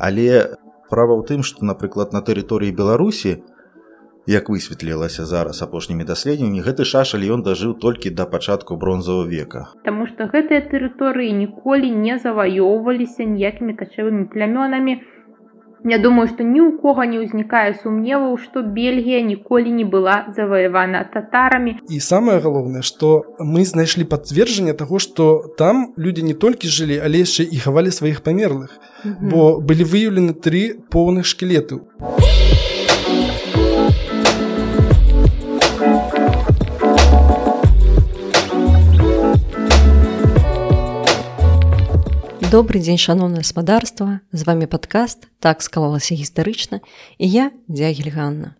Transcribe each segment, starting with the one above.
але права ў тым што напрыклад на тэрыторыі беларусі як высветлілася зараз апошнімі даследнямі гэты шашаль ён дажыў толькі да пачатку бронзавого века. Таму што гэтыя тэрыторыі ніколі не заваёўваліся ніякімі качавымі плямёнамі Я думаю што ні ў кого не ўзнікае сумневаў што Бельгія ніколі не была заваявана татарамі і самае галоўнае што мы знайшлі пацверджанне таго што там людзі не толькі жылі але яшчэ і хавалі сваіх памерлых бо былі выяўлены тры поўных шкілетаў добрый дзень шаноўна гаспадарства з вами падкаст так склалася гістарычна і я дзягельганна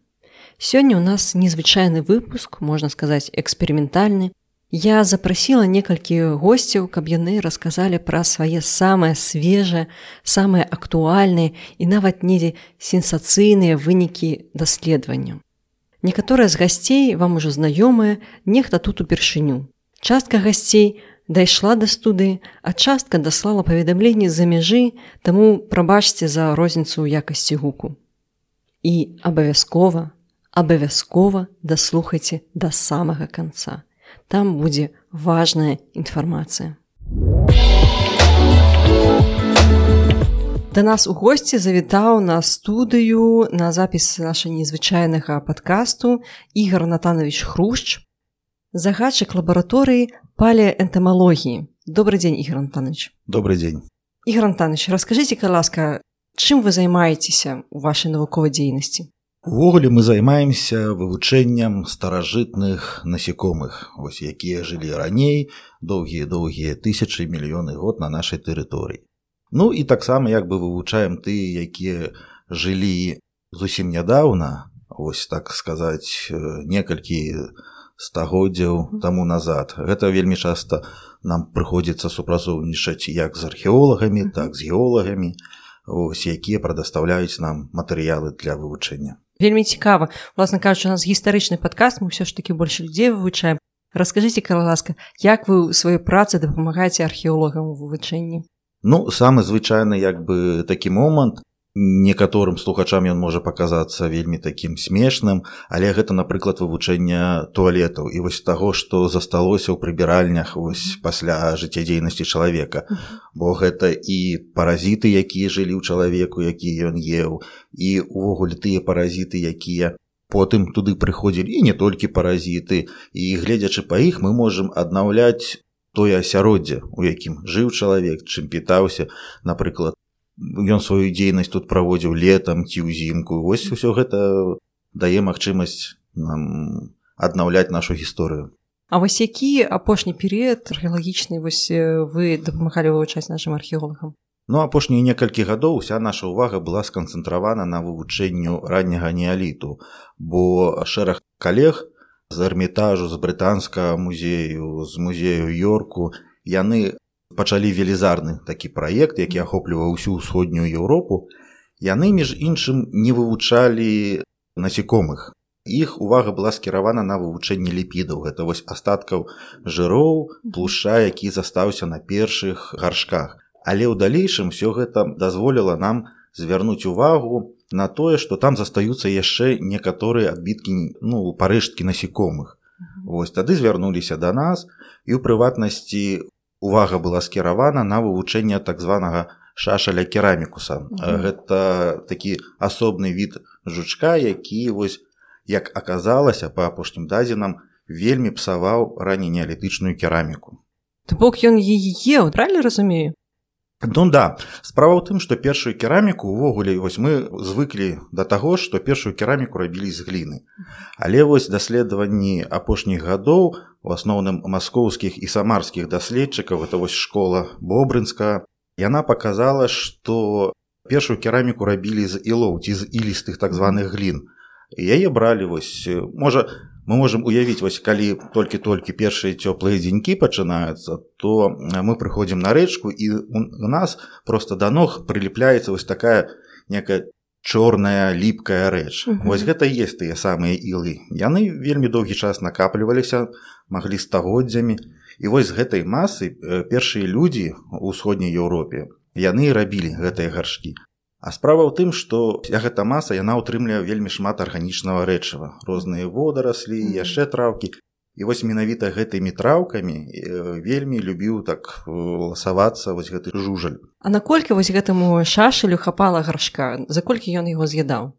сёння у нас незвычайны выпуск можна сказаць эксперыментальны я запрасіла некалькі госцяў каб яны расказалі пра свае самыя свежыя самыя актуальныя і нават недзе сенсацыйныя вынікі даследаванняў некаторыя з гасцей вам ужо знаёмыя нехта тут упершыню частка гасцей у дайшла да студы, а частка даслала паведамленні з-за мяжы, таму прабачце за розніцу ў якасці гуку. І абавязкова, абавязкова даслухайце да самага канца. Там будзе важная інфармацыя. Да нас у госці завітаў на студыю на запіс наша незвычайнага падкасту Ігар Натанович Хрушч, загадчык лабараторыі палеэнтамалогіі. Добрый дзень ігор антанович добрый дзень ігор антанович расскажите ка ласка чым вы займаецеся у вашай навуковай дзейнасці увогуле мы займаемся вывучэннем старажытных насекомых. Вось якія жылі раней доўгія доўгія тысячи мільёны год на нашай тэрыторыі. Ну і таксама як бы вывучаем ты якія жылі зусім нядаўна. Ось так сказаць некалькі стагоддзяў таму назад. Гэта вельмі часта нам прыходзіцца супрацоўнічаць як з археолагамі так з геолагамі. Ось якія прадастаўляюць нам матэрыялы для вывучэння. Вельмі цікава. Власна кажучы у нас гістарычны падказ мы ўсё ж таки больш людзей вывучаем. Расскажитеце караласка як вы ў сваёй працы дапамагаеце археолагам у вывучэнні? Ну самы звычайны як бы такі момант некаторым слухачам ён можа паказацца вельмі такім смешным але гэта напрыклад вывучэння туалетаў. І вось таго што засталося ў прыбіральнях вось пасля жыццядзейнасці чалавека. Бо гэта і паразіты якія жылі ў чалавеку які ён еў і увогуле тыя паразіты якія потым туды прыходзілі і не толькі паразіты. І гледзячы па іх мы можемм аднаўляць тое асяроддзе у якім жыў чалавек чым пітаўся напрыклад ён сваю дзейнасць тут праводзіў летом ці ўзімку. Вось усё гэта дае магчымасць нам аднаўляць нашу гісторыю. А вось які апошні перыяд археалагічны вось вы дапамагалі вывучаць нашим археолагам? Ну апошнія некалькі гадоў уся наша ўвага была сканцэнтравана на вывучэнню ранняга неаліту бо шэраг калег з эрмітажу з брытанскага музею з музею йорку яны пачалі велізарны такі праект які ахопліваў усю ўсходнюю еўропу. Яны між іншым не вывучалі насекомых іх увага была скіравана на вывучэнне ліпідаў. Гэта вось астаткаў жыроў плуша які застаўся на першых гаршках. Але ў далейшым все гэта дазволіла нам звярнуць увагу на тое што там застаюцца яшчэ некаторыя адбіткі ну парэшткі насекомых Вось тады звярнуліся да нас і ў прыватнасці у увага была скіравана на вывучэнне так званага шашаля керамікуса. Mm -hmm. гэта такі асобны від жучка які вось як аказалася па апошнім дадзенам вельмі псаваў раней неалітычную кераміку. То бок ён е правильно разумею Ну да справа ў тым што першую кераміку увогуле вось мы звыклі да таго што першую кераміку рабілі з гліны. Але вось даследаванні апошніх гадоў у асноўным маскоўскіх і самарскіх даследчыкаў это вось школа бобрынска яна показала што першую кераміку рабілі з ілоў ці з ілістых так званых глін. Яе бралі вось можа мы можемм уявіць вось калі толькі-толькі першыя цёплыя дзенькі пачынаюцца то мы прыходзім на рэчку і у нас просто да ног прыліпляецца вось такая некая чорная ліпкая рэч -huh. вось гэта есть тыя самыя ілы яны вельмі доўгі час накапліваліся маглі стагоддзямі і вось з гэтай масы першыя людзі ў усходняй Еўропе яны рабілі гэтыя гаршкі А справа ў тым, што гэта маса яна ўтрымлівае вельмі шмат арганічнага рэчыва, розныя водараслі, яшчэ траўкі. І вось менавіта гэтымі траўкамі вельмі любіў так ласавацца вось гэты жужаль. А наколькі вось гэтаму шашалю хапала гаршка, за колькі ён яго з'ядаў?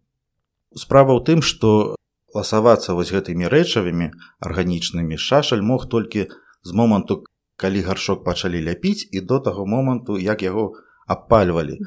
Справа ў тым, што ласавацца вось гэтымі рэчавымі арганічнымі шашаль мог толькі з моманту, калі гаршок пачалі ляпіць і до таго моманту, як яго абпальвалі.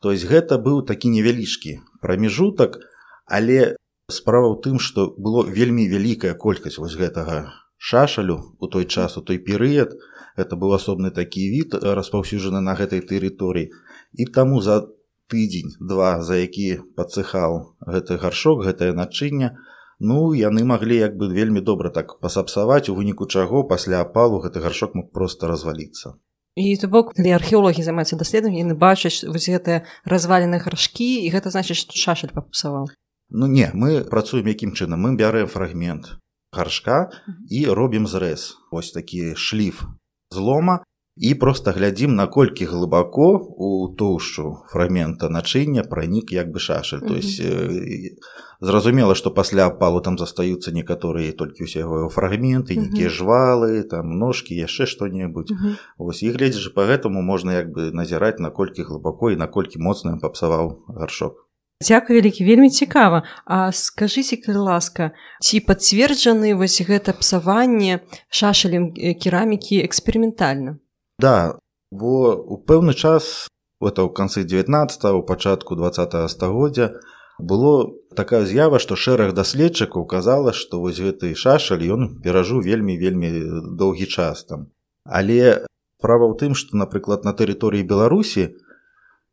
То есть гэта быў такі невялічкі прамежутак, але справа ў тым, што было вельмі вялікая колькасць вось гэтага шашалю у той час у той перыяд. Это быў асобны такі від распаўсюджаны на гэтай тэрыторыі. І таму за тыдзень два за які пацыхаў гэты гаршок гэтае начынне, Ну яны маглі як бы вельмі добра так пасапсаваць у выніку чаго пасля апалу гэты гаршок мог проста разваліцца і то бок калі археолагі займаюцца даследам яны бачаць вось гэтыя развалены гаршкі і гэта значыць што шашаль папсаваў Ну не мы працуем якім чынам? Мы бярэм фрагмент гаршка і робім зрэз. Ось такі шліф злома і просто глядзім наколькі глыбако у тоўшчу фрагмента начыння пранік як бы шашаль. То есть э, зразумела што пасля апалу там застаюцца некаторыя толькі усе яго фрагменты нейкія жвалы там ножкі яшчэ што-небудзь. Ось і гледзячы по гэтаму можна як бы назіраць наколькі глыбако і наколькі моцным папсаваў гаршок. Дзякуй вялікі вельмі цікава. А скажыце калі ласка ці пацверджаны вось гэта псаванне шашалем керамікі эксперыментальна Да, бо у пэўны час это ў канцы 19 у пачатку 20 стагоддзя было такая з'ява, што шэраг даследчыкаў казала, што вось гэты шашаль ён перажыў вельмі вельмі доўгі час там. Але права ў тым, што напрыклад на тэрыторыі Беларусі,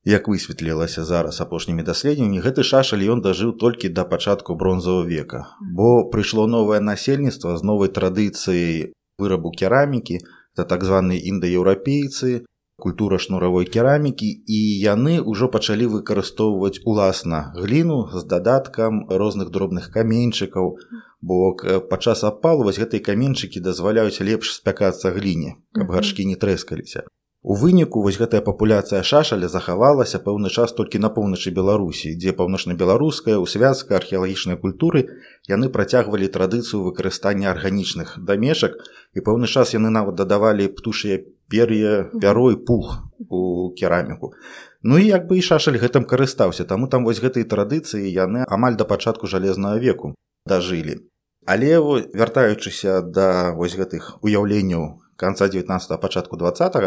як высветлілася зараз апошнімі даследнямі, гэты шашаль ён дажыў толькі да пачатку бронзавого века. Бо прыйшло новае насельніцтва з новай традыцыяй вырабу керамікі, это так званыя індаеўрапейцы культура шнуравой керамікі і яны ўжо пачалі выкарыстоўваць уласна гліну з дадаткам розных дробных каменьчыкаў. Бо падчас апалваць гэтыя каменьчыкі дазваляюць лепш спякацца гліне каб гаршкі не трэскаліся У выніку вось гэтая папуляцыя шашаля захавалася пэўны час толькі на поўначы Беларусі, дзе паўночна-беларуская ў связка археалагічнай культуры яны працягвалі традыцыю выкарыстання арганічных дамешак і пэўны час яны нават дадавалі птушыя пер'е пярой пух у кераміку. Ну і як бы і шашаль гэтым карыстаўся, таму там вось гэтыя традыцыі яны амаль да пачатку жалезнага веку дажылі. Але вяртаючыся да вось гэтых уяўленняў канца 19 пачатку 20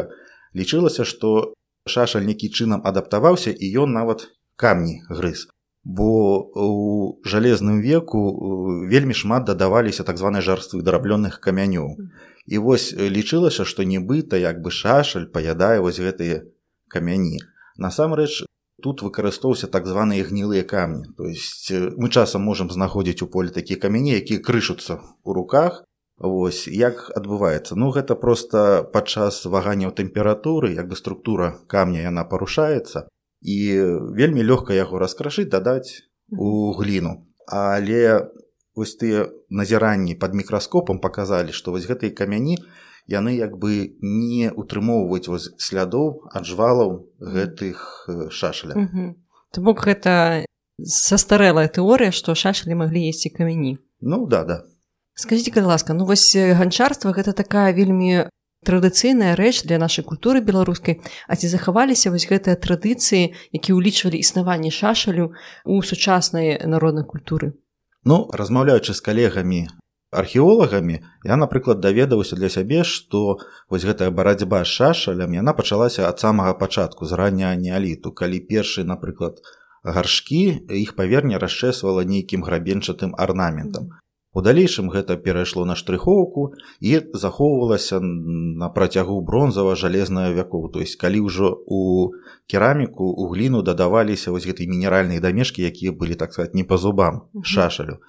лічылася што шашаль нейкі чынам адаптаваўся і ён нават камні грыз. Бо у жалезным веку вельмі шмат дадаваліся так званай жарствы дараблёных камянёў. І вось лічылася што нібыта як бы шашаль паядае вось гэтыя камяні. Насамрэч тут выкарыстоўся так званыя гнілыя камні. То есть мы часам можам знаходзіць у поле такія камяні якія крышуцца ў руках Вось як адбываецца? Ну гэта просто падчас ваганняў тэмпературы як бы структура камня яна парушаецца і вельмі лёгка яго раскрашыць дадаць у гліну. Але вось тыя назіранні под мікраскопам показалі што вось гэтыя камяні яны як бы не утрымоўваюць вось слядоў ад жвалаў гэтых шашаля. То бок гэта састарэлая тэорыя што шашалі маглі есці камяні. Ну да да скажите калі ласка ну вось ганчарства гэта такая вельмі традыцыйная рэч для нашай культуры беларускай. А ці захаваліся вось гэтыя традыцыі які ўлічвалі існаванне шашалю у сучаснай народнай культуры? Ну размаўляючы з калегамі археолагамі я напрыклад даведаўся для сябе што вось гэтая барацьба з шашалем яна пачалася ад самага пачатку з рання неаліту калі першы напрыклад гаршкі іх паверня расчэсвала нейкім грабенчатым арнаментам У далейшым гэта перайшло на штрыхоўку і захоўвалася на працягу бронзава жалезная вякоў. То есть калі ўжо у кераміку у гліну дадаваліся вось гэтыя мінеральныя дамешкі, якія былі так сказать не па зубам шашалю.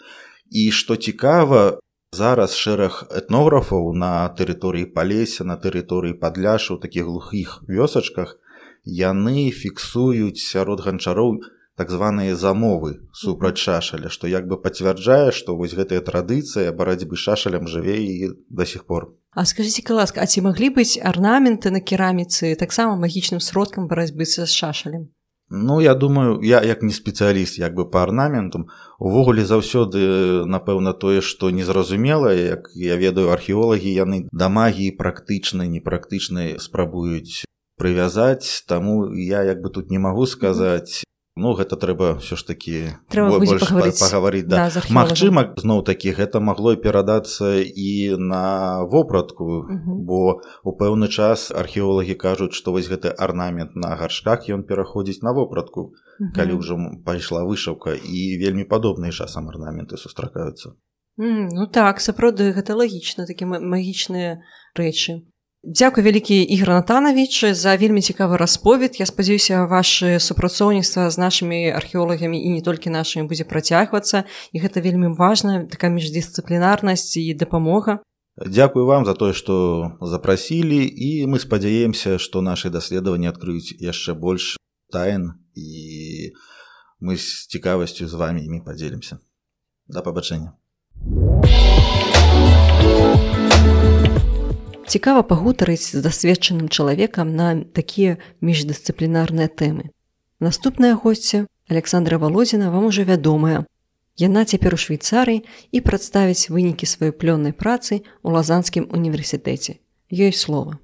І што цікава, зараз шэраг этнографаў на тэрыторыі палеся, на тэрыторыі падляшу такіх глухіх вёсачках, яны фіксуюць сярод ганчароў, так званыя замовы супраць шашаля што як бы пацвярджае што вось гэтая традыцыя барацьбы шашалям жыве і да сих пор. А скажитеце каласка А ці маглі быць арнаменты на кераміцы таксама магічным сродкам барацьбы са шашалем? Ну я думаю я як не спецыяліст як бы по арнаментам увогуле заўсёды напэўна тое што незразумела як я ведаю археолагі яны да магіі практычнай непрактычнай спрабуюць прывязаць таму я як бы тут не магу сказаць Ну гэта трэба ўсё ж такі пагаварыць да. да, Магчыма зноў такі гэта магло перадацца і на вопратку бо у пэўны час археолагі кажуць што вось гэты арнамент на гаршках ён пераходзіць на вопратку калі ўжо пайшла вышаўка і вельмі падобныя часам арнаменты сустракаюцца. Mm, ну так сапраўды гэта лагічна такі магічныя рэчы Дзякуй вялікі ігра Натанавіч за вельмі цікавы расповед. Я спадзяюся, ваше супрацоўніцтва з нашымі археолагамі і не толькі нашымі будзе працягвацца. І гэта вельмі важна, такая міждысцыплінарнасць і дапамога. Дзякуй вам за тое, што запрасілі і мы спадзяемся, што нашы даследаванні адкрыюць яшчэ больш таін і мы з цікавасцю з вами імі падзелімся. Да пабачэння. Цікава пагутарыць з дасведчаным чалавекам на такія міждысцыплінарныя тэмы. Наступная госця Александра Валодзіна вам ужо вядомая. Яна цяпер у Швейцарыі і прадставіць вынікі сваёй плённай працы ў лазанскім універсітэце. Ёй слова.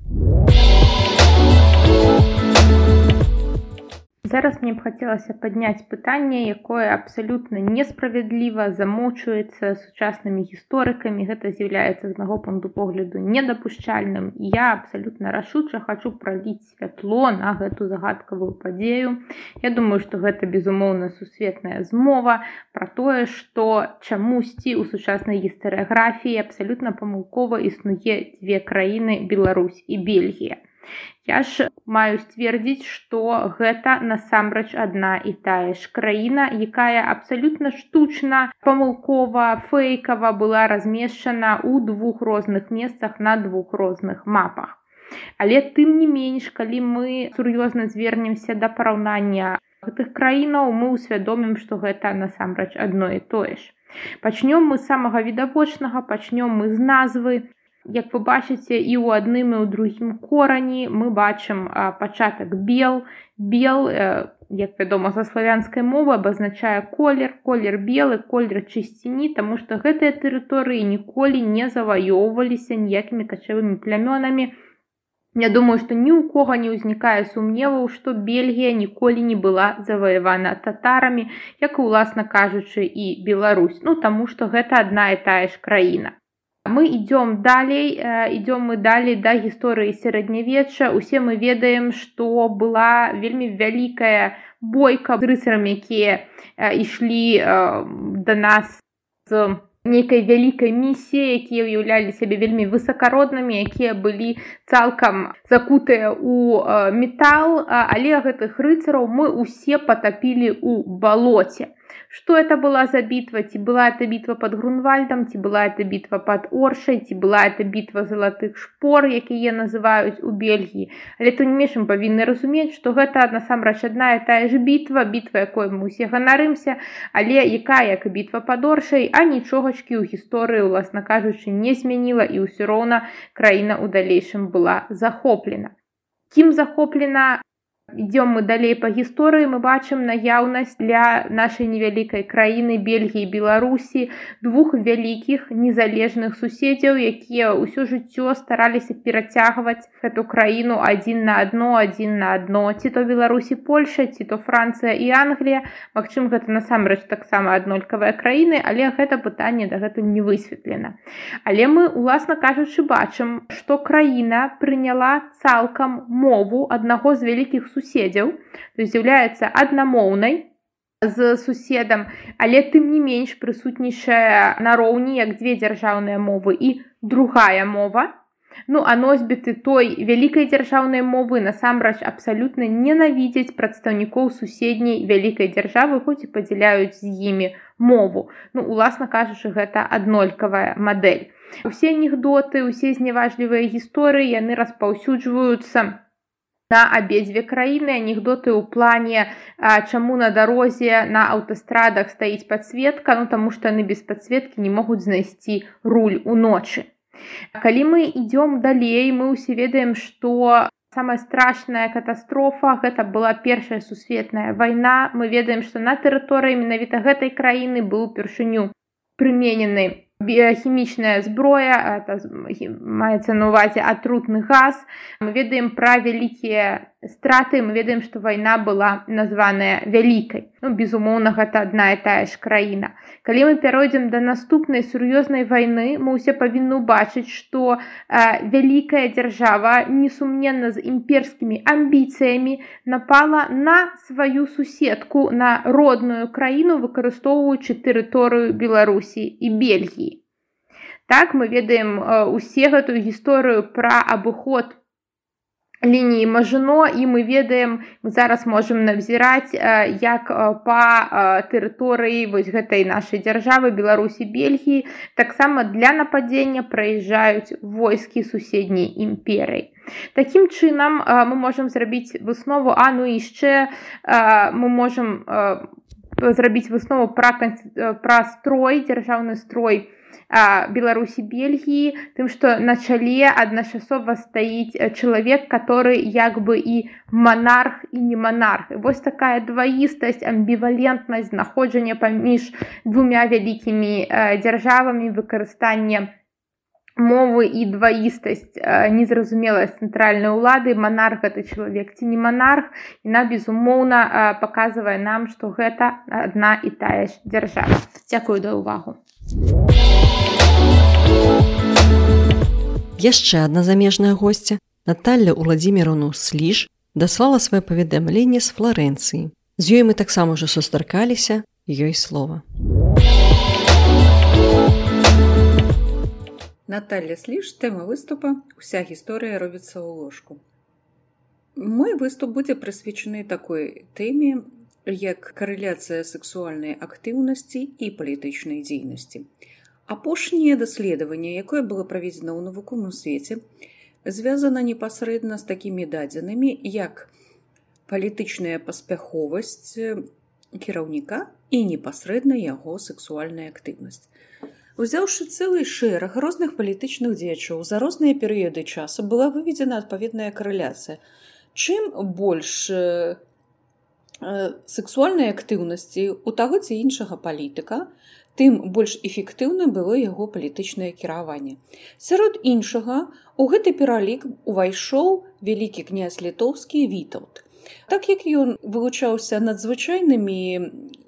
Зараз мне б хацелася падняць пытанне, якое абсалютна несправядліва замоўчваецца сучаснымі гісторыкамі. Гэта з'яўляецца з майго пункту погляду недапушчальным. Я абсалютна рашуча хачу праліць святло на гэту загадкавую падзею. Я думаю, што гэта безумоўна сусветная змова пра тое, што чамусьці ў сучаснай гістарыяграфіі абсалютна памылкова існуе дзве краіны Беларусь і Бельгія. Я ж маю сцвердзіць, што гэта насамрэч адна і тая ж краіна, якая абсалютна штучна, памылкова, фэйкава была размешчана ў двух розных месцах на двух розных мапах. Але тым не менш, калі мы сур'ёзна звернемся да параўнання гэтых краінаў, мы ўсвядомім, што гэта насамрэч адно і тое ж. Пачнём мы самага відавочнага, пачнём мы з назвы, Як вы бачыце і ў адным і ў другім корані мы бачым пачатак бел. Бел як вядома за славянскай мовы абазначае колер. Колер белы колер чысціні таму што гэтыя тэрыторыі ніколі не заваёўваліся ніякімі качавымі плямёнамі. Я думаю што ні ў кога не ўзнікае сумневаў што бельгія ніколі не была заваявана татарамі як і уласна кажучы і Беларусь. Ну таму што гэта адна і тая ж краіна Мы идем далей э, идем мы далей да гісторыі сярэднявечча усе мы ведаем што была вельмі вялікая бойка з рыцарамі якія ішлі э, да нас з нейкай вялікай місіі якія ўяўлялі сябе вельмі высакароднымі якія былі цалкам закутыя ў э, метал але гэтых рыцараў мы усе патапілі ў балоце Что это была за битва? Ці была это битва под Грунвальдом, ці была это битва под Оршай, ці была это битва залатых шпор, якія называюць у Бельгіі. Але то не мешам павінны разумець, што гэта насамрэч адна і тая ж бітва, бітва, якой мы усе ганарымся, але якая як і бітва под Оршай, а нічогачкі ў гісторыі, уласна кажучы, не змяніла і ўсё роўна краіна ў далейшым была захоплена. Кім захоплена Ідём мы далей па гісторыі. Мы бачым наяўнасць для нашай невялікай краіны бельгіі беларусі двух вялікіх незалежных суседзяў якія ўсё жыццё стараліся перацягваць эту краіну адзін на адно адзін на адно. Ці то беларусі польша ці то францыя і англія. Магчым гэта насамрэч таксама аднолькавыя краіны але гэта пытанне дагэтуль не высветлена. Але мы уласна кажучы бачым што краіна прыняла цалкам мову аднаго з вялікіх суседзяў з'яўляецца аднамоўнай з суседам але тым не менш прысутнічае нароўні як дзве дзяржаўныя мовы і другая мова. Ну а носьбіты той вялікай дзяржаўнай мовы насамрэч абсалютна ненавідзяць прадстаўнікоў суседняй вялікай дзяржавы хоць і падзяляюць з імі мову. Ну уласна кажучы гэта аднолькавая мадэль. Усе анекдоты усе зневажлівыя гісторыі яны распаўсюджваюцца на абедзве краіны анекдоты ў плане чаму на дарозе на аўтастрадах стаіць падсветка ну таму што яны без падсветкі не могуць знайсці руль уночы калі мы ідём далей мы ўсе ведаем што самая страшная катастрофа гэта была першая сусветная вайна. Мы ведаем што на тэрыторыі менавіта гэтай краіны быў упершыню прыменены біяхімічная зброя маецца на увазе атрутны газ. Мы ведаем пра вялікія страты мы ведаем што вайна была названая вялікай ну, безумоўна гэта адна і тая ж краіна. Калі мы пяройдзем да наступнай сур'ёзнай вайны мы ўсе павінны ўбачыць што вялікая дзяржава несумненна з імперскімі амбіцыямі напала на сваю суседку на родную краіну выкарыстоўваючы тэрыторыю беларусі і бельгіі. Так мы ведаем усе гэтую гісторыю пра абыход лініі мажыно і мы ведаем зараз можемм навзіраць як па тэрыторыі вось гэтай нашай дзяржавы беларусі бельгіі. Таксама для нападзення праязджаюць войскі суседняй імперыі. Такім чынам мы можемм зрабіць выснову а ну яшчэ мы можемм зрабіць выснову пра пра строй дзяржаўны строй беларусі бельгіі тым што на чале адначасова стаіць чалавек который як бы і монарх і не монарх. Вось такая дваістасць амбівалентнасць знаходжання паміж двумя вялікімі дзяржавамі выкарыстання мовы і дваістасць незразумелая цэнтральнай улады. Монарх гэта чалавек ці не монарх іна безумоўна паказвае нам што гэта адна і тая ж дзяржава. Дзякую да ўвагу. Яшчэ адна замежная госця Наталля Уладзімірону сліж даслала сваё паведамленне з флорэнцыі з ёй мы таксама ўжо сустракаліся. Ёй слова Наталля сліж тэма выступа уся гісторыя робіцца ў ложку мой выступ будзе прысвечаны такой тэме як карэляцыя сексуальнай актыўнасці і палітычнай дзейнасці. Апошняе даследаванне, якое было праведзена ў навуковым свеце, звязана непасрэдна з такімі дадзенымі, як палітычная паспяховасць кіраўніка і непасрэдна яго сексуальная актыўнасць. Узяўшы цэлы шэраг розных палітычных дзечаў за розныя перыяды часу была выведзена адпаведная карэляцыя. Чым больш сексуальнай актыўнасці у таго ці іншага палітыка, тым больш эфектыўна было яго палітычнае кіраванне. Сярод іншага у гэты пералік увайшоў вялікі князь літоўскі віталт. Так як ён вылучаўся надзвычайнымі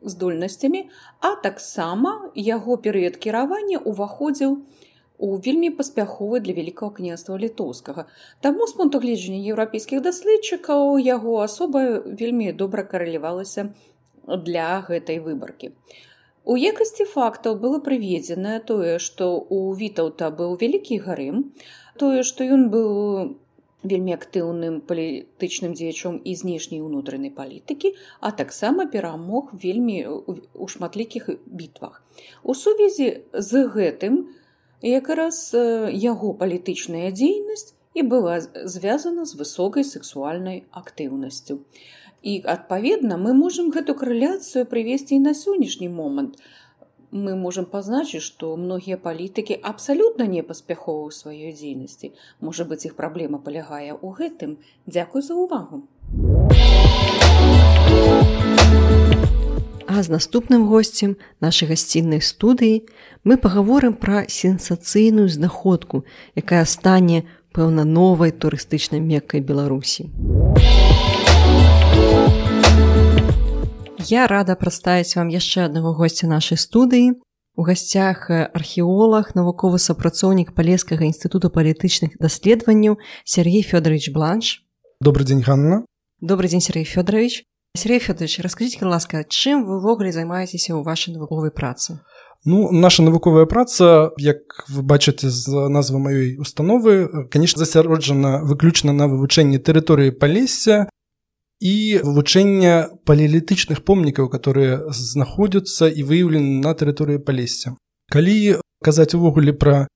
здольнасцямі, а таксама яго перыяд кіравання ўваходзіў у вельмі паспяховы для вялікага княства літоўскага. Таму з пункту гледжання еўрапейскіх даследчыкаў яго асоба вельмі добра каралявалася для гэтай выбаркі. У якасці фактаў было прыведзена тое, што ў вітаўта быў вялікі гарым, тое, што ён быў вельмі актыўным палітычным дзеячом і знешняй унутранай палітыкі, а таксама перамог вельмі ў шматлікіх бітвах. У сувязі з гэтым, якраз яго палітычная дзейнасць і была звязана з высокай сексуальнай актыўнасцю. І адпаведна мы можам гэту карэляцыю прывесці і на сённяшні момант. Мы можам пазначыць, што многія палітыкі абсалютна не паспяховы ў сваёй дзейнасці. Можа быць, іх праблема палягае ў гэтым. Дзякуй за ўвагу. А з наступным госцем нашай гасціннай студыі мы пагаворым пра сенсацыйную знаходку, якая стане пэўна новай турыстычнай меккай Беларусі. Я рада прадставіць вам яшчэ аднаго госця нашай студыі. У гасцях археолог, навуковы супрацоўнік палескага інстытуту палітычных даследаванняў Сергей Фёдорович Бланш. Добрый дзень Ганна. Добрый дзень Сергей Фёдорович. Сергей Федорович, расскажите, ласка, чым вы ўвогуле займаецеся ў вашай навуковай працы? Ну наша навуковая праца, як вы бачыце з назвы маёй установы, конечно, засяроджана выключна на вывучэнні тэрыторыі палесся і вывучэння палеалітычных помнікаў, которые знаходзяцца і выяўлены на тэрыторыі палесся. Калі казаць увогуле пра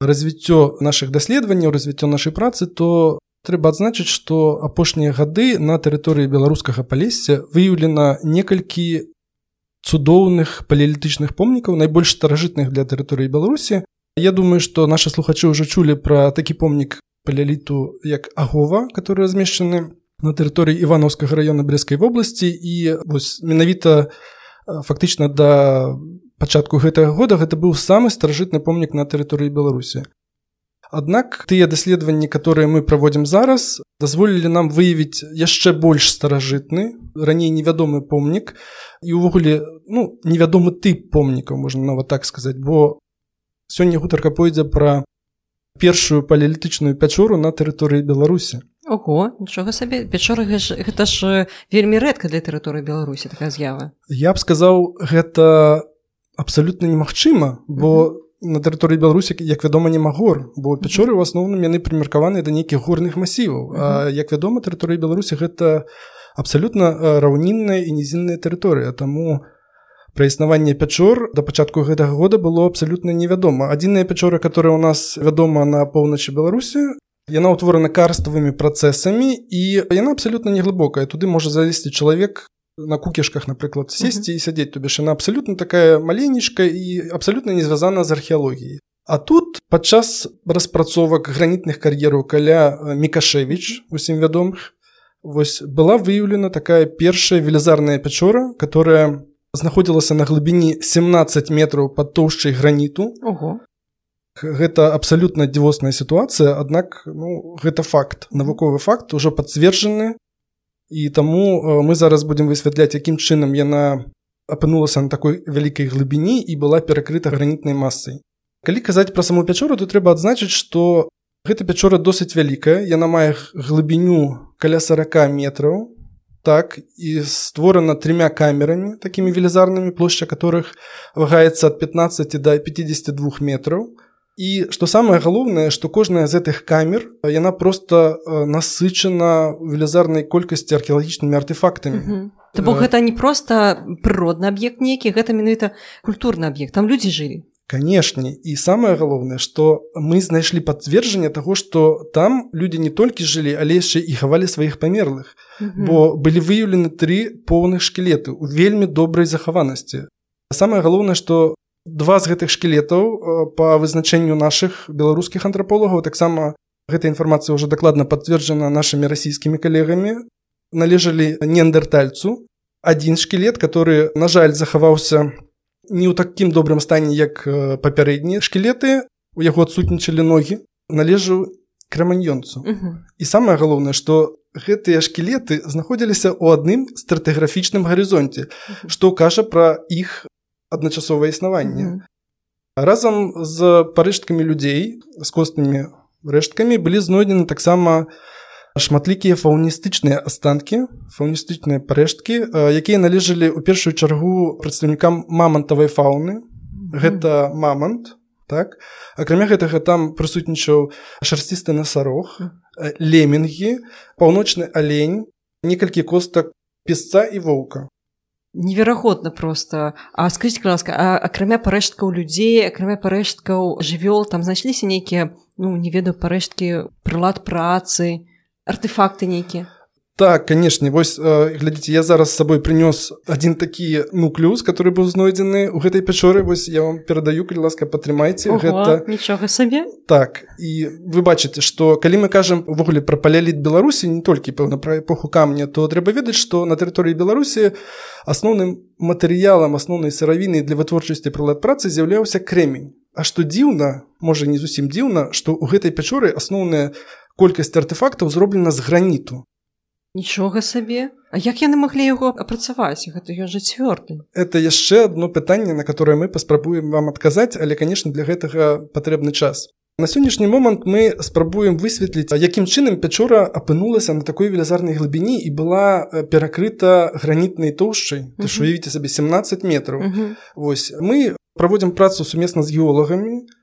развіццё нашых даследаванняў, развіццё нашай працы, то трэба адзначыць што апошнія гады на тэрыторыі беларускага палесся выяўлена некалькі цудоўных палеалітычных помнікаў найбольш старажытных для тэрыторыі беларусі я думаю што нашы слухачы ўжо чулі пра такі помнік палеоліту як агова которые размешчаны на тэрыторыі івановскага района брестскай вобласці. І вось менавіта фактычна да пачатку гэтага года гэта быў самы старажытны помнік на тэрыторыі беларусі. Аднак тыя даследаванні которые мы праводзім зараз дазволілі нам выявіць яшчэ больш старажытны раней невядомы помнік і ўвогуле ну невядомы тып помнікаў можна нават так сказаць бо сёння гутарка пойдзе пра першую палеалітычную пячору на тэрыторыі беларусі Ого нічога сабе пячора гэта ж вельмі рэдка для тэрыторыі беларусі такая з'ява. Я б сказаў гэта абсалютна немагчыма бо mm -hmm. на тэрыторыі беларусі як вядома няма гор бо пячоры ў асноўным яны прымеркаваныя да нейкіх горных масіваў. Mm -hmm. А як вядома тэрыторыі беларусі гэта абсалютна раўнінная і нізінная тэрыторыя таму пра існаванне пячор да пачатку гэтага года было абсалютна невядома. Адзіная пячора которая у нас вядома на поўначы беларусі яна ўтворана карставымі працэсамі і яна абсалютна неглыбокая. Туды можа залезці чалавек на кукішках напрыклад сесці і сядзець. Тубе яна абсалютна такая маленечка і абсалютна не звязана з археалогіяй. А тут падчас распрацовак гранітных кар'ераў каля мікашевич усім вядомых вось была выяўлена такая першая велізарная пячора которая знаходзілася на глыбіні 17 метраў пад тоўшчай граніту. Ого гэта абсалютна дзівосная сітуацыя аднак ну, гэта факт навуковы факт ужо пацверджаны. І таму мы зараз будзем высвятляць якім чынам яна апынулася на такой вялікай глыбіні і была перакрыта гранітнай масай калі казаць пра саму пячору то трэба адзначыць што гэта пячора досыць вялікая. Яна мае глыбіню каля 40 метраў так і створана трьмя камерамі такімі велізарнымі плошча которых вагаецца ад 15 до 52 метраў і што самае галоўнае што кожная з гэтых камер яна просто насычана велізарнай колькасці археалагічнымі артефактамі То бок гэта не просто прыродны аб'ект нейкі гэта менавіта культурны аб'ект там людзі жылі канешне і самае галоўнае што мы знайшлі пацверджанне таго што там людзі не толькі жылі але яшчэ і хавалі сваіх памерлых бо былі выяўлены тры поўных шкілеты у вельмі добрай захаванасці самае галоўнае што два з гэтых шкілетаў по вызначэнню наших беларускіх антрополагаў таксама гэта інфармацыя ўжо дакладна пацверджана нашими расійскімі калегамі. Належалі неандертальцу один шкілет который на жаль захаваўся не ў такім добрым стане як папярэднія шкілеты. У яго адсутнічалі ногі. Належу краманьёнцу і самае галоўнае что гэтыя шкілеты знаходзіліся ў адным стратэграфічным гарызонце што кажа пра іх адначасовае існаванне. Mm -hmm. Разам з парэшткамі людзей з коснымі рэшткамі былі знойдзены таксама шматлікія фауністычныя астанкі, фауністычныя парэшткі, якія належалі ў першую чаргу прадстаўнікам мамантавай фауны. Mm -hmm. Гэта мамант. Так? Акрамя гэтага там прысутнічаў шарсцісты насарог, лемінгі, паўночны алень, некалькі костак песца і воўка неверагодна просто. А скажите ласка акрамя парэшткаў людзей акрамя парэшткаў жывёл там знайшліся нейкія ну не ведаю парэшткі прылад працы артефакты нейкія так канешне вось глядзіце я зараз сабой прынёс адзін такі нуклюс который быў знойдзены ў гэтай пячоры вось я вам перадаю калі ласка падтрымайце гэта нічога сабе так і вы бачыце што калі мы кажам увогуле пра паляліт беларусі не толькі пэўна пра эпоху камня то трэба ведаць што на тэрыторыі беларусі асноўным матэрыялам асноўнай сыравіны для вытворчасці прылад працы з'яўляўся крэмень А што дзіўна можа не зусім дзіўна што ў гэтай пячоры асноўная колькасць артефактаў зроблена з граніту Нічога сабе. А як яны маглі яго апрацаваць? Гэта ён жа цвёрды. Это яшчэ одно пытанне на которое мы паспрабуем вам адказаць але конечно для гэтага патрэбны час. На сённяшні момант мы спрабуем высветліць якім чынам пячора апынулася на такой велізарнай глыбіні і была перакрыта гранітнай тоўшчай. Уявіце сабе 17 метров Вось мы праводзім працу сумесна з геолагамі І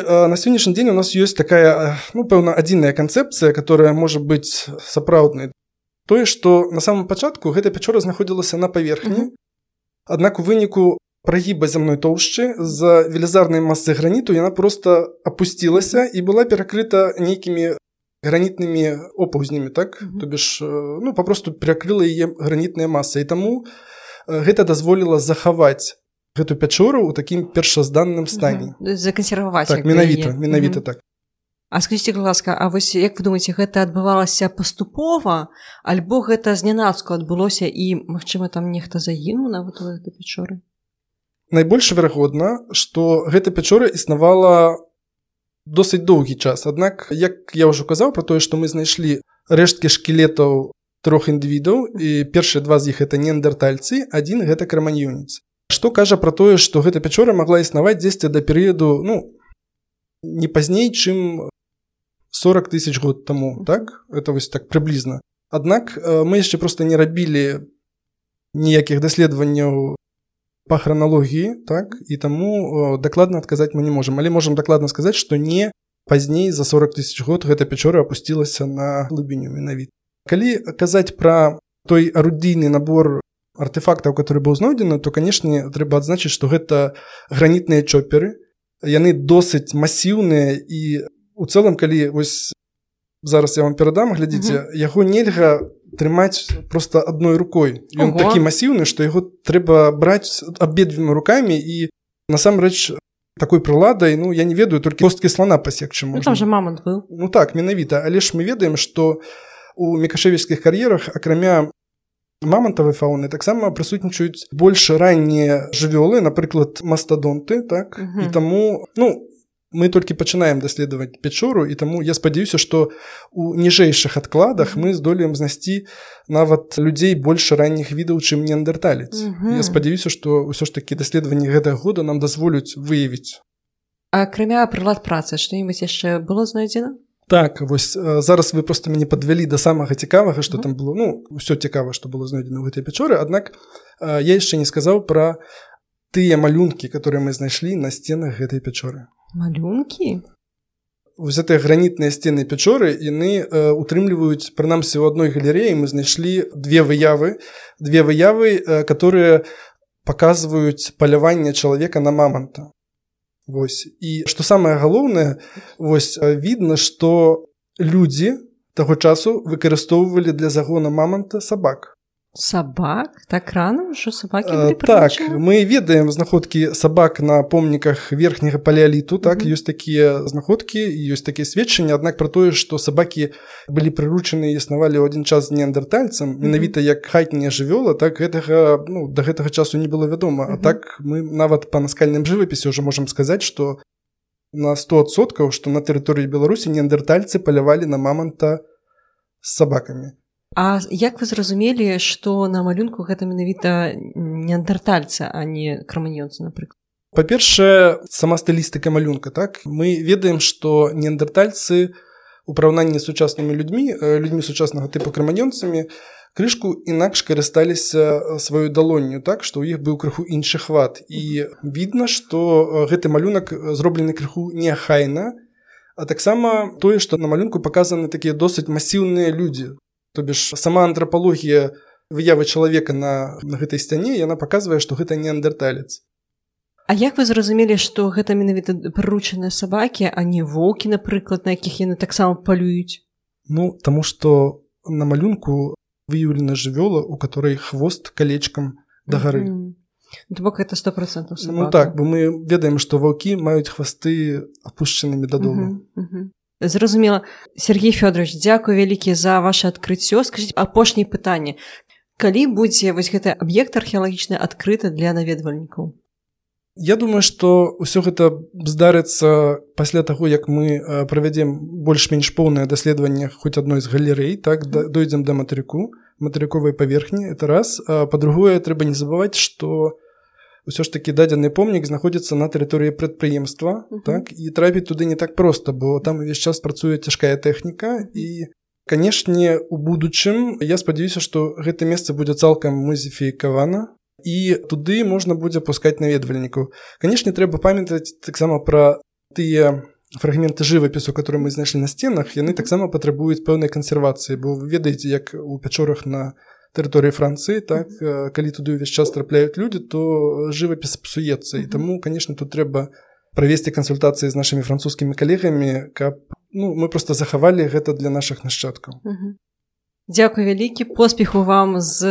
э, на сённяшні дзень у нас ёсць такая ну пэўна адзіная канцэпцыя, которая можа быць сапраўднай. Тое, што на самом пачатку гэта пячора знаходзілася на паверхні. Аднак у выніку прагіба зямной тоўшчы з велізарнай масы граніту яна просто апусцілася і была перакрыта нейкімі гранітнымі опаўзнямі так? То бишь ну папросту перакрыла яе гранітная маса і таму гэта дазволіла захаваць гэту пячору ў такім першазданным стане. Закансерваваць так, менавіта менавіта так. А скажитеце ласка А вось як вы думаеце гэта адбывалася паступова альбо гэта знянацку адбылося і магчыма там нехта загінуў нават пячоры? Найбольш верагодна што гэта пячора існавала досыць доўгі час. Аднак як я ўжо казаў про тое што мы знайшлі рэшткі шкілетаў трох індывідаў і першыя два з іх это неандертальцы адзін гэта краманьюніц што кажа пра тое што гэта пячора магла існаваць дзесьці да перыяду ну не пазней чым 40 тысяч год таму так? Это вось так прыблізна. Аднак мы яшчэ просто не рабілі ніякіх даследаванняў по храналогіі так? І таму дакладна адказаць мы не можемм але можемм дакладна сказаць што не пазней за 40 тысяч год гэта пячора апусцілася на глыбіню менавіта. Калі казаць пра той арудійны набор артефактаў который быў знойдзены то канешне трэба адзначыць што гэта гранітныя чоперы яны досыць масіўныя і у цэлым калі вось зараз я вам перадам глядзіце яго нельга трымаць просто адной рукой. Ён такі масіўны што яго трэба браць абедвімі рукамі і насамрэч такой прыладай ну я не ведаю толькі косткі слона пасекчы ну, же мамонт быў ну так менавіта але ж мы ведаем што у мекашевіцкіх кар'ерах акрамя мамонтавай фауны таксама прысутнічаюць больш раннія жывёлы напрыклад мастадонты так? Угу. і таму ну мы толькі пачынаем даследаваць пячору і таму я спадзяюся што у ніжэйшых адкладах мы здолеем знайсці нават людзей больш ранніх відаў чым неандерталец угу. я спадзяюся што ўсё ж такі даследаванні гэтага года нам дазволюць выявіць акрамя прылад працы што-нибудь яшчэ было знойдзена так вось зараз вы просто мяне подвялі до самага цікавага что там было ну ўсё цікава что было знойдзена ў гэтай пячоры аднак я яшчэ не сказаў про тыя малюнкі которые мы знайшлі на сценах гэтай пячоры малюнкі гэтыя гранітныя сцены пячоры яны утрымліваюць прынамсі у адной галереі мы знайшлі две выявы две выявы которые показваюць паляванне чалавека на мамонта Вось. І што самае галоўнае вось відно што людзі таго часу выкарыстоўвалі для загона маманта сабак сабак так рано ўжо сабакі а, так мы ведаем знаходкі сабак на помніках верхняга палеаліту так ёсць mm -hmm. такія знаходкі ёсць такія сведчанні аднак пра тое што сабакі былі прыручаны існавалі ў адзін час з неандертальцам менавіта як хатняя жывёла так гэтага ну да гэтага часу не было вядома mm -hmm. а так мы нават па наскальным жывапісе ўжо можам сказаць што на 100соткаў што на тэрыторыі беларусі неандертальцы палявалі на маманта з сабакамі А як вы зразумелі, што на малюнку гэта менавіта неандертальца, а не краманьёнца, напрыклад. Па-першае, сама стылістыка малюнка так мы ведаем, што неандертальцы у параўнанні з сучаснымі людзьмі, людзьмі сучаснага тыпу краманьёнцамі крышку інакш карысталіся сваёй далонню так, што ў іх быў крыху іншы хват. І відна, што гэты малюнак зроблены крыху неахайна, А таксама тое, што на малюнку паказаны такія досыць масіўныя людзі то бишь сама антропалогія выявы чалавека на, гэтай сцяне яна паказвае што гэта неандерталец А як вы зразумелі што гэта менавіта прыручаныя сабакі а не воўкі напрыклад на якіх яны таксама палююць Ну таму што на малюнку выяўлена жывёла у которой хвост калечкам да гары mm -hmm. бок это сто процентов ну так бо мы ведаем што ваўкі маюць хвасты апушчанымі дадому mm -hmm. Mm -hmm. Зразумела. Сергей Фёдорович дзякую вялікі за ваше адкрыццё скажитець апошняе пытанне калі будзе вось гэты аб'ект археалагічны адкрыты для наведвальнікаў? Я думаю што ўсё гэта здарыцца пасля таго як мы правядзем больш-менш поўнае даследаванне хоць адной з галерэй так дойдзем да матэрыку матэрыковай паверхні это раз. Па-другое трэба не забываць што у ўсё ж таки дадзены помнік знаходзіцца на тэрыторыі прадпрыемства uh -huh. так і трапіць туды не так проста бо там увесь час працуе цяжкая тэхніка і канешне у будучым я спадзяюся што гэта месца будзе цалкам музефікавана і туды можна будзе пускаць наведвальнікаў. Канешне трэба памятаць таксама пра тыя фрагменты жывапісу которые мы знайшлі на сценах яны таксама патрабуюць пэўнай кансервацыі бо вы ведаеце як у пячорах на тэрыторыі францыі так калі туды ўвесь час трапляюць людзі то жывапіс псуецца і таму канешне тут трэба правесці кансультацыі з нашымі французскімі калегамі каб ну мы просто захавалі гэта для наших нашчадкаў Дзякуй вялікі поспеху вам з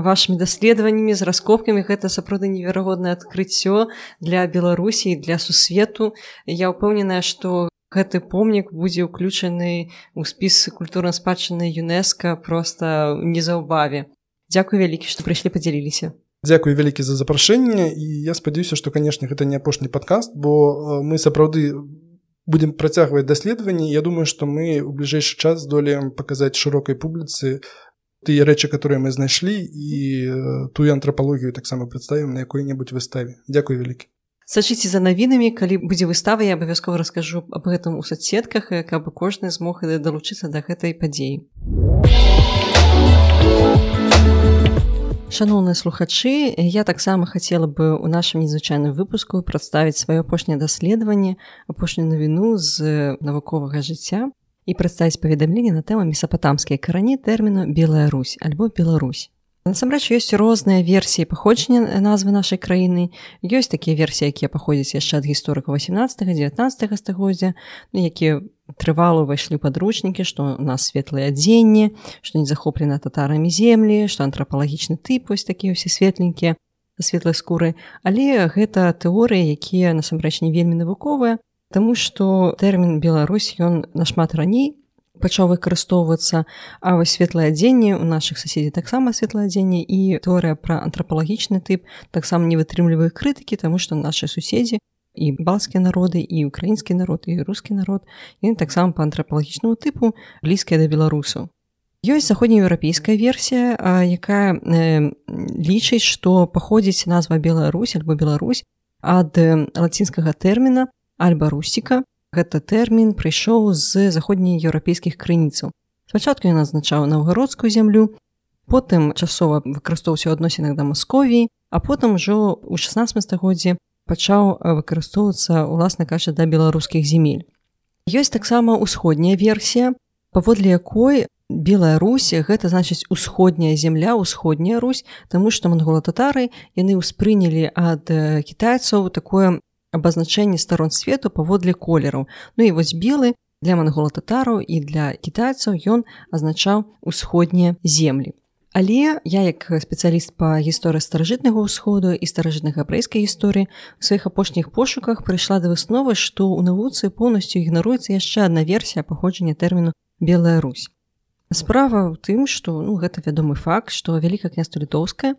вашими даследаваннямі з раскопкамі гэта сапраўды неверагоднае адкрыццё для беларусій для сусвету. Я ўпэўненая што гэты помнік будзе ўключаны ў спіс культурна спадчыны ЮНЕСКА просто незаўбаве Дзякуй вялікі што прыйшлі падзяліліся. Дзякуй вялікі за запрашэнне і я спадзяюся што канешне гэта не апошні падкаст бо мы сапраўды будем працягваць даследаванні. Я думаю што мы ў бліжэйшы час здолеем паказаць шырокай публіцы тыя рэчы которые мы знайшлі і тую антрапалогію таксама прадставім на якой-небудзь выставе. Дзякуй вялікі сачыце за навінамі калі будзе выстава я абавязкова раскажу аб гэтым у соцсетках каб кожны змог далучыцца да гэтай падзеі Шаноўныя слухачы я таксама хацела бы ў нашым незвычайным выпуску прадставіць сваё апошняе даследаванне апошнюю навіну з навуковага жыцця і прадставіць паведамленне на тэму месапатамскія карані тэрміну белая Русь альбо Беларусь насамрэч ёсць розныя версіі паходжання назвы нашай краіны ёсць такія версіі якія паходзяць яшчэ ад гісторыка 18 19 стагоддзя ну, якія трывалу ўвайшлі падручнікі што у нас светлае адзенне што не захоплена татарамі землі што антрапалагічны тып вось такія ўсе светленькія светлай скуры. Але гэта тэорыі якія насамрэч не вельмі навуковыя Таму што тэрмін Беларусь ён нашмат раней пачаў выкарыстоўвацца а вось светлае адзенне у нашых суседзей таксама светлае адзенне і тэорыя пра антрапалагічны тып таксама не вытрымлівае крытыкі таму што нашы суседзі і балцкія народы і украінскі народ і рускі народ ён таксама па антрапалагічнаму тыпу блізкая да беларусаў ёсць заходнееўрапейская версія якая э, лічыць што паходзіць назва Беларусь альбо Беларусь ад лацінскага тэрміна альба русіка гэта тэрмін прыйшоў з заходнееўрапейскіх крыніцаў. Спачатку ён азначаў наўгародскую зямлю, потым часова выкарыстоўваўся ў адносінах да Масковіі, а потым ужо ў 16 стагоддзе пачаў выкарыстоўвацца уласна кажа да беларускіх земель. Ёсць таксама ўсходняя версія, паводле якой Белая Русь гэта значыць усходняя земля, усходняя Русь, таму што мангола-татары яны ўспрынялі ад кітайцаў такое абазначэнне старон свету паводле колераў ну і вось белы для мангола-татараў і для кітайцаў ён азначаў усходнія землі. Але я як спецыяліст па гісторыі старажытнага ўсходу і старажытнага габрэйскай гісторыі у сваіх апошніх пошуках прыйшла да высновы што ў навуцы поўнасцю ігнаруецца яшчэ адна версія паходжання тэрміну белая Русь справа ў тым што ну гэта вядомы факт што вялікая княства літоўская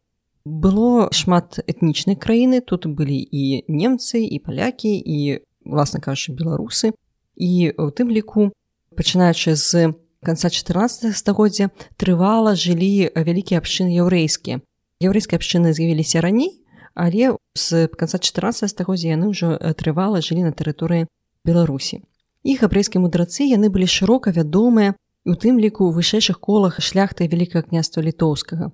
было шмат этнічнай краіны тут былі і немцы і палякі і власна кажучы беларусы і у тым ліку пачынаючы з конца 14 стагоддзя трывала жылі вялікія абшчыны яўрэйскія яўрэйскія абшчыны з'явіліся раней але з конца 14 стагоддзя яны ўжо трывала жылі на тэрыторыі беларусі іх габрэйскія мудрацы яны былі шырока вядомыя у тым ліку вышэйшых колах шляхты вялікага княства літоўскага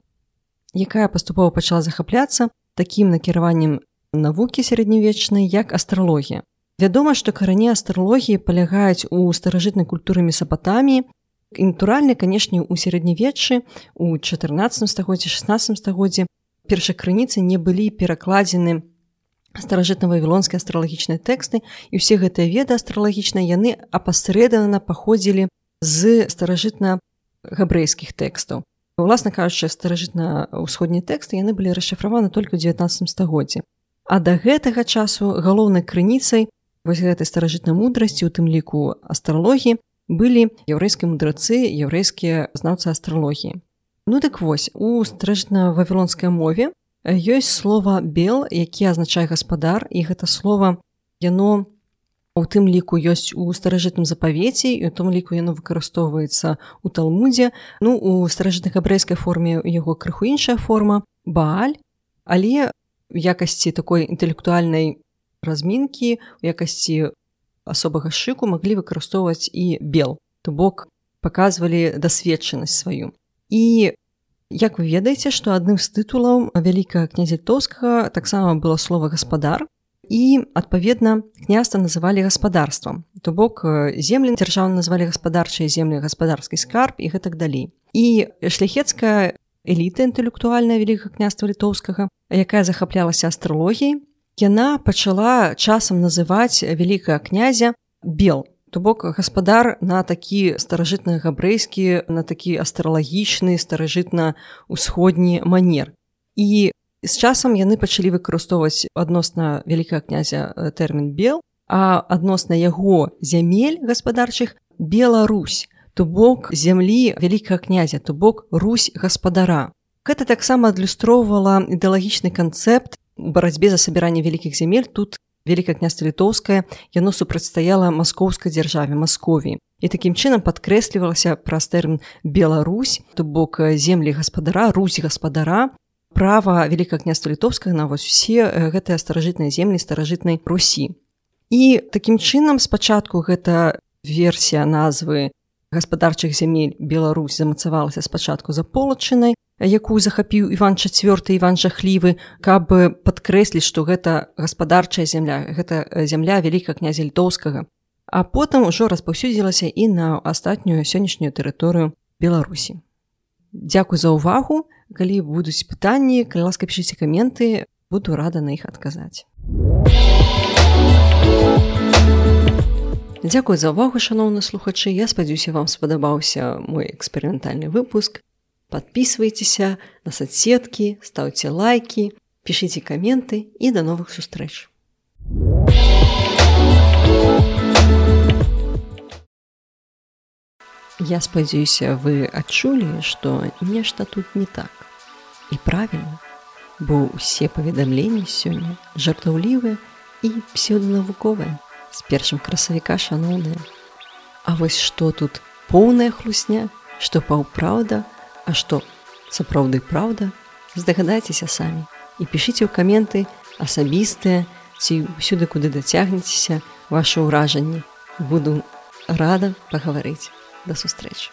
якая паступова пачала захапляцца такім накіраваннем навукі сярэднявечнай як астралогія. Вядома, што карані астралогіі палягаюць у старажытнай культуры месапатаміі. І натуральна, канешне, у сярэднявеччы у 14 стагоддзі 16 стагоддзі першай крыніцы не былі перакладзены старажытна-вавілонскія астралагічныя тэксты і ўсе гэтыя веды астралагічныя яны апасрэдана паходзілі з старажытна габрэйскіх тэкстаў уласна кажучы старажытна ўсходнія тэксты яны былі расшыфраваны толькі ў 19 стагоддзе а да гэтага часу галоўнай крыніцай вось гэтай старажытнай мудрасці у тым ліку астралогіі былі яўрэйскія мудрацы яўрэйскія знаўцы астралогіі. Ну дык вось у старажытна-вавілонскай мове ёсць слова бел які азначае гаспадар і гэта слово яно у тым ліку ёсць у старажытным запавеце і у том ліку яно выкарыстоўваецца у талмудзе ну у старажытных габрэйскай форме яго крыху іншая форма бааль. Але якасці такой інтэлектуальнай размінкі у якасці асобага шыку маглі выкарыстоўваць і бел. То бок паказвалі дасведчанасць сваю. І як вы ведаеце што адным з тытулаў вялікага князя тоскага таксама было слова гаспадар і адпаведна княства называлі гаспадарствам то бок землі дзяржавы назвалі гаспадарчыя землі гаспадарскі скарб і гэтак далей. І шляхецкая эліта інтэлектуальная вялікага княства літоўскага якая захаплялася астралогіяй яна пачала часам называць вялікага князя бел. То бок гаспадар на такі старажытна габрэйскі на такі астралагічны старажытна усходні манер. І з часам яны пачалі выкарыстоўваць адносна вялікага князя тэрмін бел а адносна яго зямель гаспадарчых Беларусь, то бок зямлі вялікага князя, то бок Русь гаспадара. Гэта таксама адлюстроўвала ідэалагічны канцэпт барацьбе за сабіранне вялікіх земель тут Великае княства літоўскае яно супрацьстаяла маскоўскай дзяржаве Маскові. І такім чынам падкрэслівалася праз тэрмін Беларусь, то бок землі гаспадара, Русь гаспадара, права Великае княства літоўскага на вось усе гэтыя старажытныя землі старажытнай Русі. І такім чынам спачатку гэта версія назвы гаспадарчых зямель Беларусь замацавалася спачатку за полачынай, якую захапіў Іван IV Іван жахлівы, каб падкрэсліць, што гэта гаспадарчая земля, гэта зямля вялікага князя літоўскага. А потым ужо распаўсюдзілася і на астатнюю сённяшнюю тэрыторыю Беларусі. Дзякуй за ўвагу, калі будуць пытанні, калі ласка пішыце каменты, буду рада на іх адказаць. Дзякуй за ўвагу, шаноўны слухачы, я спадзяюся, вам спадабаўся мой эксперыментальны выпуск. Подписывайтеся на соцсетки, ставьте лайки, пишите комменты и до новых встреч. Я спадзяюся, вы адчулі, што нешта тут не так. І правільна, бо ўсе паведамленні сёння жартаўлівыя і псеўданавуковыя з першым красавіка шаноўныя. А вось што тут поўная хлусня, што паўпраўда, А што сапраўды праўда, здагадайцеся самі і пішыце ў каменты асабістыя ці ўсюды куды дацягнецеся ваше ўражанні. Буду рада пагаварыць да сустрэчы.